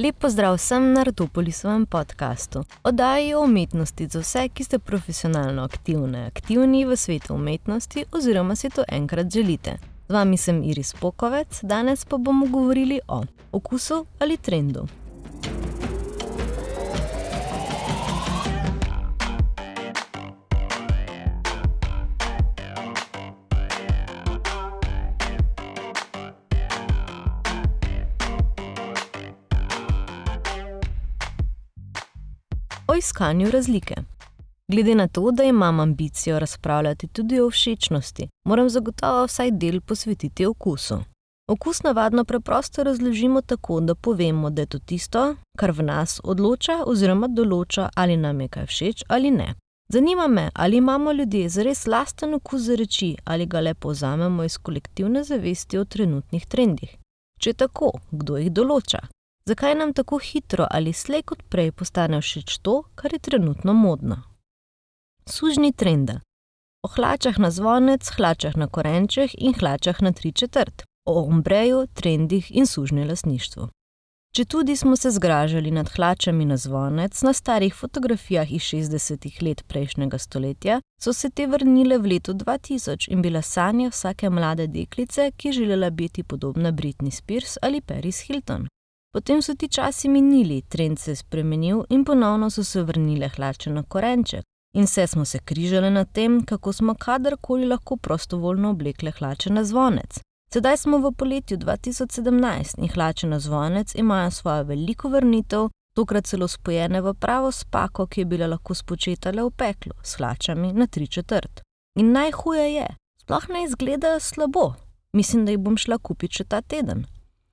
Lep pozdrav vsem na Rtopolisovem podkastu. Oddaji o umetnosti za vse, ki ste profesionalno aktivne, aktivni v svetu umetnosti oziroma si to enkrat želite. Z vami sem Iris Pokovec, danes pa bomo govorili o okusu ali trendu. Iskanju razlike. Glede na to, da imam ambicijo razpravljati tudi o všečnosti, moram zagotovo vsaj del posvetiti okusu. Okus navadno preprosto razložimo tako, da povemo, da je to tisto, kar v nas odloča oziroma določa, ali nam je kaj všeč ali ne. Zanima me, ali imamo ljudje zares lasten okus za reči ali ga le povzamemo iz kolektivne zavesti o trenutnih trendih. Če tako, kdo jih določa? Zakaj nam tako hitro ali slej kot prej postane všeč to, kar je trenutno modno. Sužni trenda. O hlačah na zvonec, hlačah na korenčeh in hlačah na tri četrt, o ombreju, trendih in sužnjem lasništvu. Če tudi smo se zgražali nad hlačami na zvonec na starih fotografijah iz 60-ih let prejšnjega stoletja, so se te vrnile v letu 2000 in bila sanja vsake mlade deklice, ki je želela biti podobna Britney Spears ali Paris Hilton. Potem so ti časi minili, trend se je spremenil in ponovno so se vrnile hlače na korenček. In vse smo se križali nad tem, kako smo kadarkoli lahko prostovoljno oblekle hlače na zvonec. Sedaj smo v poletju 2017 in hlače na zvonec imajo svojo veliko vrnitev, tokrat celo spojene v pravo spako, ki je bila lahko spočetala v peklu s hlačami na tri četrt. In najhuje je, sploh ne izgledajo slabo. Mislim, da jih bom šla kupiti še ta teden.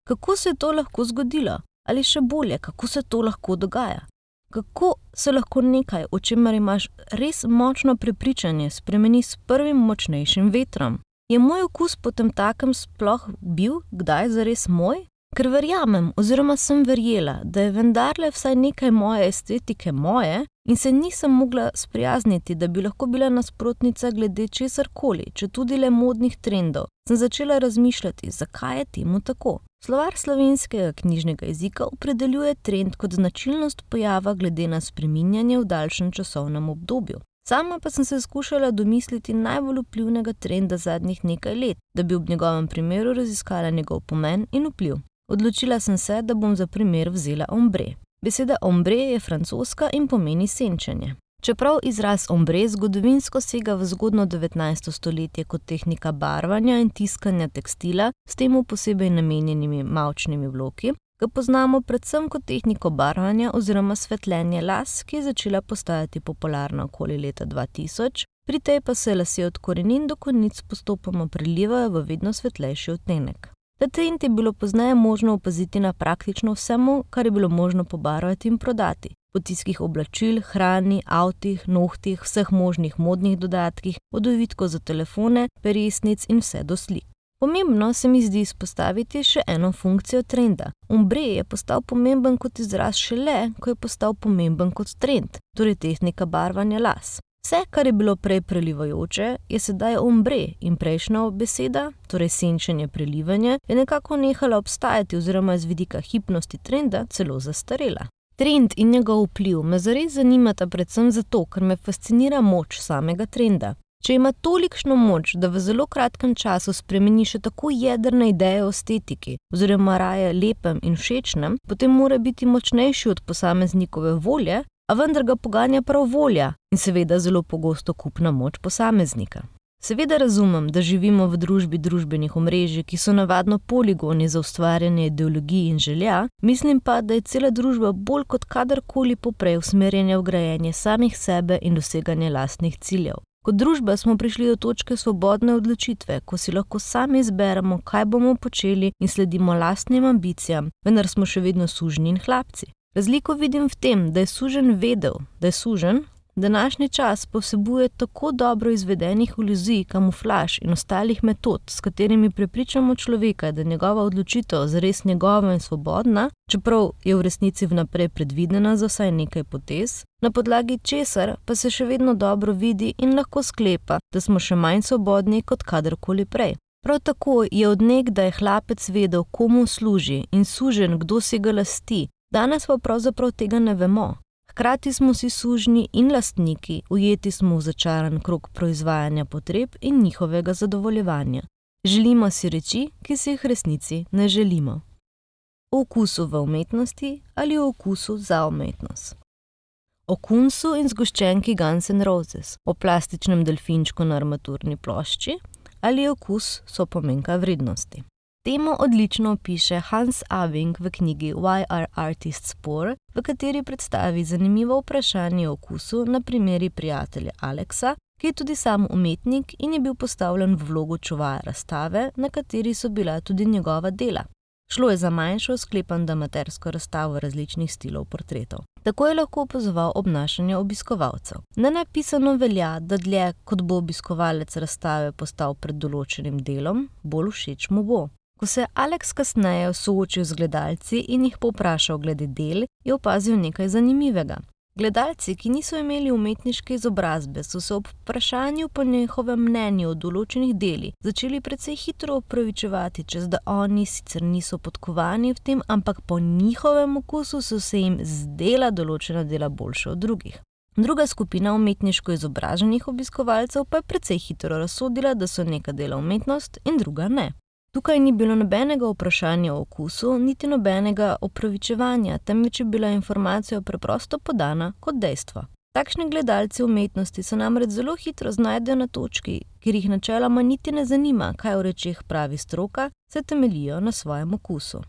Kako se je to lahko zgodilo, ali še bolje, kako se to lahko dogaja? Kako se lahko nekaj, o čemer imaš res močno prepričanje, spremeni s prvim močnejšim vetrom? Je moj okus potem takem sploh bil, kdaj zares moj? Ker verjamem, oziroma sem verjela, da je vendarle vsaj nekaj moje estetike moje, in se nisem mogla sprijazniti, da bi lahko bila nasprotnica glede česar koli, če tudi le modnih trendov, sem začela razmišljati, zakaj je temu tako. Slovar slovenskega knjižnega jezika opredeljuje trend kot značilnost pojava glede na spreminjanje v daljšem časovnem obdobju. Sama pa sem se skušala domisliti najbolj vplivnega trenda zadnjih nekaj let, da bi ob njegovem primeru raziskala njegov pomen in vpliv. Odločila sem se, da bom za primer vzela ombre. Beseda ombre je francoska in pomeni senčenje. Čeprav izraz ombre zgodovinsko sega v zgodno 19. stoletje kot tehnika barvanja in tiskanja tekstila s temu posebej namenjenimi mavčnimi bloki, ga poznamo predvsem kot tehniko barvanja oziroma svetljenje las, ki je začela postajati popularna okoli leta 2000, pri tej pa se lasje od korenin do konic postopoma prelivajo v vedno svetlejši odtenek. Trend je bilo pozneje možno opaziti na praktično vsemu, kar je bilo možno pobarvati in prodati. Potiskih oblačil, hrani, avtih, nohtih, vseh možnih modnih dodatkih, od ovitko za telefone, peresnic in vse do slik. Pomembno se mi zdi izpostaviti še eno funkcijo trenda. Umbre je postal pomemben kot izraz šele, ko je postal pomemben kot trend, torej tehnika barvanja las. Vse, kar je bilo prej prelivajoče, je sedaj ombre in prejšnja beseda, torej senčenje prelivanje, je nekako nehala obstajati oziroma z vidika hipnosti trenda celo zastarela. Trend in njegov vpliv me zares zanimata predvsem zato, ker me fascinira moč samega trenda. Če ima tolikšno moč, da v zelo kratkem času spremeni še tako jedrne ideje o estetiki, oziroma raje lepem in všečnem, potem mora biti močnejši od posameznikove volje, a vendar ga poganja prav volja in seveda zelo pogosto kupna moč posameznika. Seveda razumem, da živimo v družbi družbenih omrežij, ki so navadno poligoni za ustvarjanje ideologij in želja, mislim pa, da je cela družba bolj kot kadarkoli poprej usmerjena v grajenje samih sebe in doseganje lastnih ciljev. Kot družba smo prišli do točke svobodne odločitve, ko si lahko sami izberemo, kaj bomo počeli in sledimo lastnim ambicijam, vendar smo še vedno sužni in hlapci. Razliko vidim v tem, da je sužen vedel, da je sužen. Današnji čas posebuje tako dobro izvedenih iluzij, kamuflaž in ostalih metod, s katerimi prepričamo človeka, da je njegova odločitev zares njegova in svobodna, čeprav je v resnici vnaprej predvidena za vsaj nekaj potez, na podlagi česar pa se še vedno dobro vidi in lahko sklepa, da smo še manj svobodni kot kadarkoli prej. Prav tako je odnegdaj hlapec vedel, komu služi in sužen, kdo si ga lasti, Danes pa pravzaprav tega ne vemo. Hkrati smo si sužni in lastniki, ujeti smo v začaran krok proizvajanja potreb in njihovega zadovoljevanja. Želimo si reči, ki si jih resnici ne želimo. O okusu v umetnosti ali o okusu za umetnost. O kunsu in zgoščenki Guns N' Roses, o plastičnem delfinčku na armaturni plošči ali okus so pomenka vrednosti. Temo odlično opiše Hans Abing v knjigi Why Are Artists Poor, v kateri predstavi zanimivo vprašanje o okusu na primeri prijatelja Aleksa, ki je tudi sam umetnik in je bil postavljen v vlogo čuvaja razstave, na kateri so bila tudi njegova dela. Šlo je za manjšo, sklepano amatersko razstavo različnih stilov portretov. Tako je lahko opazoval obnašanje obiskovalcev. Na napisano velja, da dlje kot bo obiskovalec razstave postal pred določenim delom, bolj všeč mu bo. Ko se je Aleks kasneje soočil z gledalci in jih povprašal glede del, je opazil nekaj zanimivega. Gledalci, ki niso imeli umetniške izobrazbe, so se ob vprašanju po njihovem mnenju o določenih delih začeli precej hitro opravičevati, čez da oni sicer niso podkovani v tem, ampak po njihovem okusu so se jim zdela določena dela boljša od drugih. Druga skupina umetniško izobraženih obiskovalcev pa je precej hitro razsodila, da so neka dela umetnost in druga ne. Tukaj ni bilo nobenega vprašanja o okusu, niti nobenega opravičevanja, temveč je bila informacija preprosto podana kot dejstvo. Takšni gledalci umetnosti se namreč zelo hitro znajdejo na točki, kjer jih načeloma niti ne zanima, kaj v rečeh pravi stroka, se temeljijo na svojem okusu.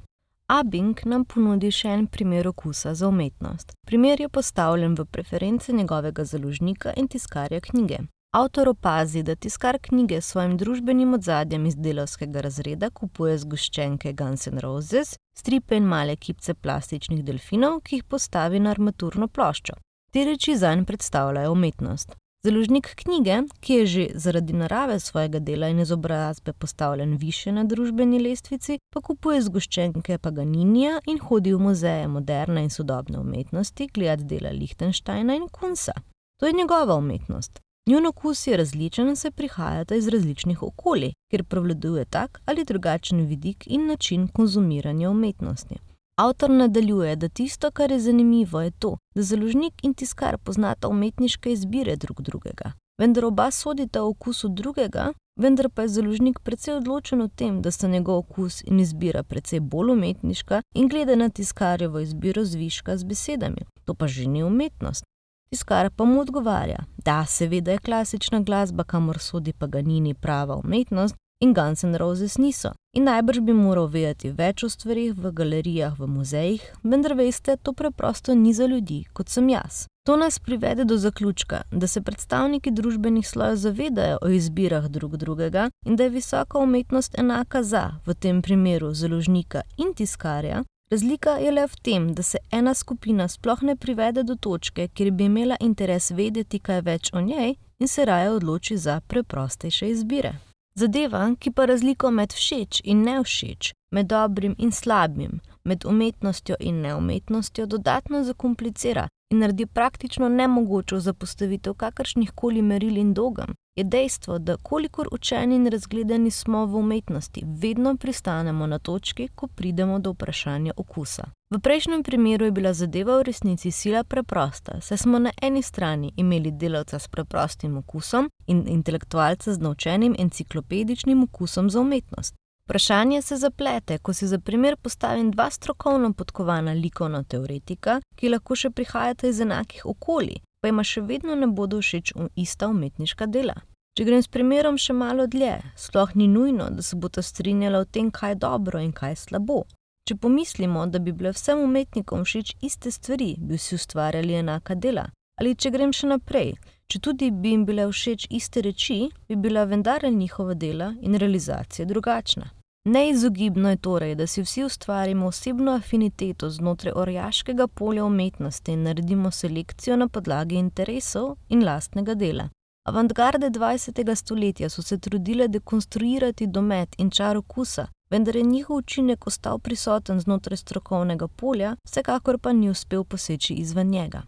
Abing nam ponudi še en primer okusa za umetnost. Primer je postavljen v preference njegovega založnika in tiskarja knjige. Avtor opazi, da tiskar knjige s svojim družbenim ozadjem iz delovskega razreda kupuje zgoščenke Guns N' Roses, stripe in male kipce plastičnih delfinov, ki jih postavi na armaturno ploščo. Te reči zanj predstavljajo umetnost. Založnik knjige, ki je že zaradi narave svojega dela in izobrazbe postavljen više na družbeni lestvici, pa kupuje zgoščenke Paganinija in hodi v muzeje moderne in sodobne umetnosti gledati dela Lichtensteina in Kunsa. To je njegova umetnost. Njun okus je različen, saj prihajata iz različnih okolij, kjer prevladuje tak ali drugačen vidik in način konzumiranja umetnosti. Avtor nadaljuje, da tisto, kar je zanimivo, je to, da založnik in tiskar poznata umetniške izbire drug drugega. Vendar oba sodita o okusu drugega, vendar pa je založnik precej odločen v tem, da sta njegov okus in izbira precej bolj umetniška in gleda na tiskarjevo izbiro zviška z besedami. To pa že ni umetnost. Tiskar pa mu odgovarja, da seveda je klasična glasba, kamor sodi Paganini prava umetnost in Guns N' Roses niso. In najbrž bi moral vedeti več o stvarih v galerijah, v muzejih, vendar veste, to preprosto ni za ljudi, kot sem jaz. To nas privede do zaključka, da se predstavniki družbenih slojev zavedajo o izbirah drug drugega in da je visoka umetnost enaka za, v tem primeru, založnika in tiskarja, Razlika je le v tem, da se ena skupina sploh ne privede do točke, kjer bi imela interes vedeti kaj več o njej in se raje odloči za preprostejše izbire. Zadeva, ki pa razliko med všeč in ne všeč, med dobrim in slabim, med umetnostjo in neumetnostjo dodatno zakomplicira in naredi praktično nemogočo za postavitev kakršnih koli meril in dogem, je dejstvo, da kolikor učeni in razgledani smo v umetnosti, vedno pristanemo na točki, ko pridemo do vprašanja okusa. V prejšnjem primeru je bila zadeva v resnici sila preprosta, saj smo na eni strani imeli delavca s preprostim okusom in intelektualca z naučenim enciklopedičnim okusom za umetnost. Vprašanje se zaplete, ko si za primer postavim dva strokovno podkovana likovna teoretika, ki lahko še prihajata iz enakih okolij, pa ima še vedno ne bodo všeč ista umetniška dela. Če grem s primerom še malo dlje, sploh ni nujno, da se bo ta strinjala o tem, kaj je dobro in kaj je slabo. Če pomislimo, da bi bile vsem umetnikom všeč iste stvari, bi si ustvarjali enaka dela. Ali če grem še naprej, če tudi bi jim bile všeč iste reči, bi bila vendar njihova dela in realizacija drugačna. Neizogibno je torej, da si vsi ustvarimo osebno afiniteto znotraj orjaškega polja umetnosti in naredimo selekcijo na podlagi interesov in lastnega dela. Avantgarde 20. stoletja so se trudile dekonstruirati domet in čar okusa, vendar je njihov učinek ostal prisoten znotraj strokovnega polja, vsekakor pa ni uspel poseči izven njega.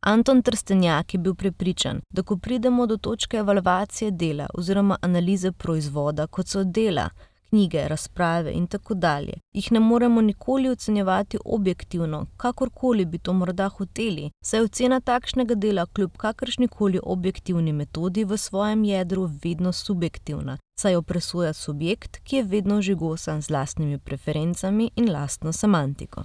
Anton Trstenjak je bil prepričan, da ko pridemo do točke evalvacije dela oziroma analize proizvoda, kot so dela, knjige, razprave in tako dalje, jih ne moremo nikoli ocenjevati objektivno, kakorkoli bi to morda hoteli, saj ocena takšnega dela kljub kakršnikoli objektivni metodi v svojem jedru vedno subjektivna, saj jo presoja subjekt, ki je vedno žigosan z lastnimi preferencami in lastno semantiko.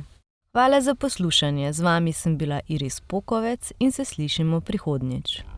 Hvala za poslušanje, z vami sem bila Iris Pokovec in se slišimo prihodnjič.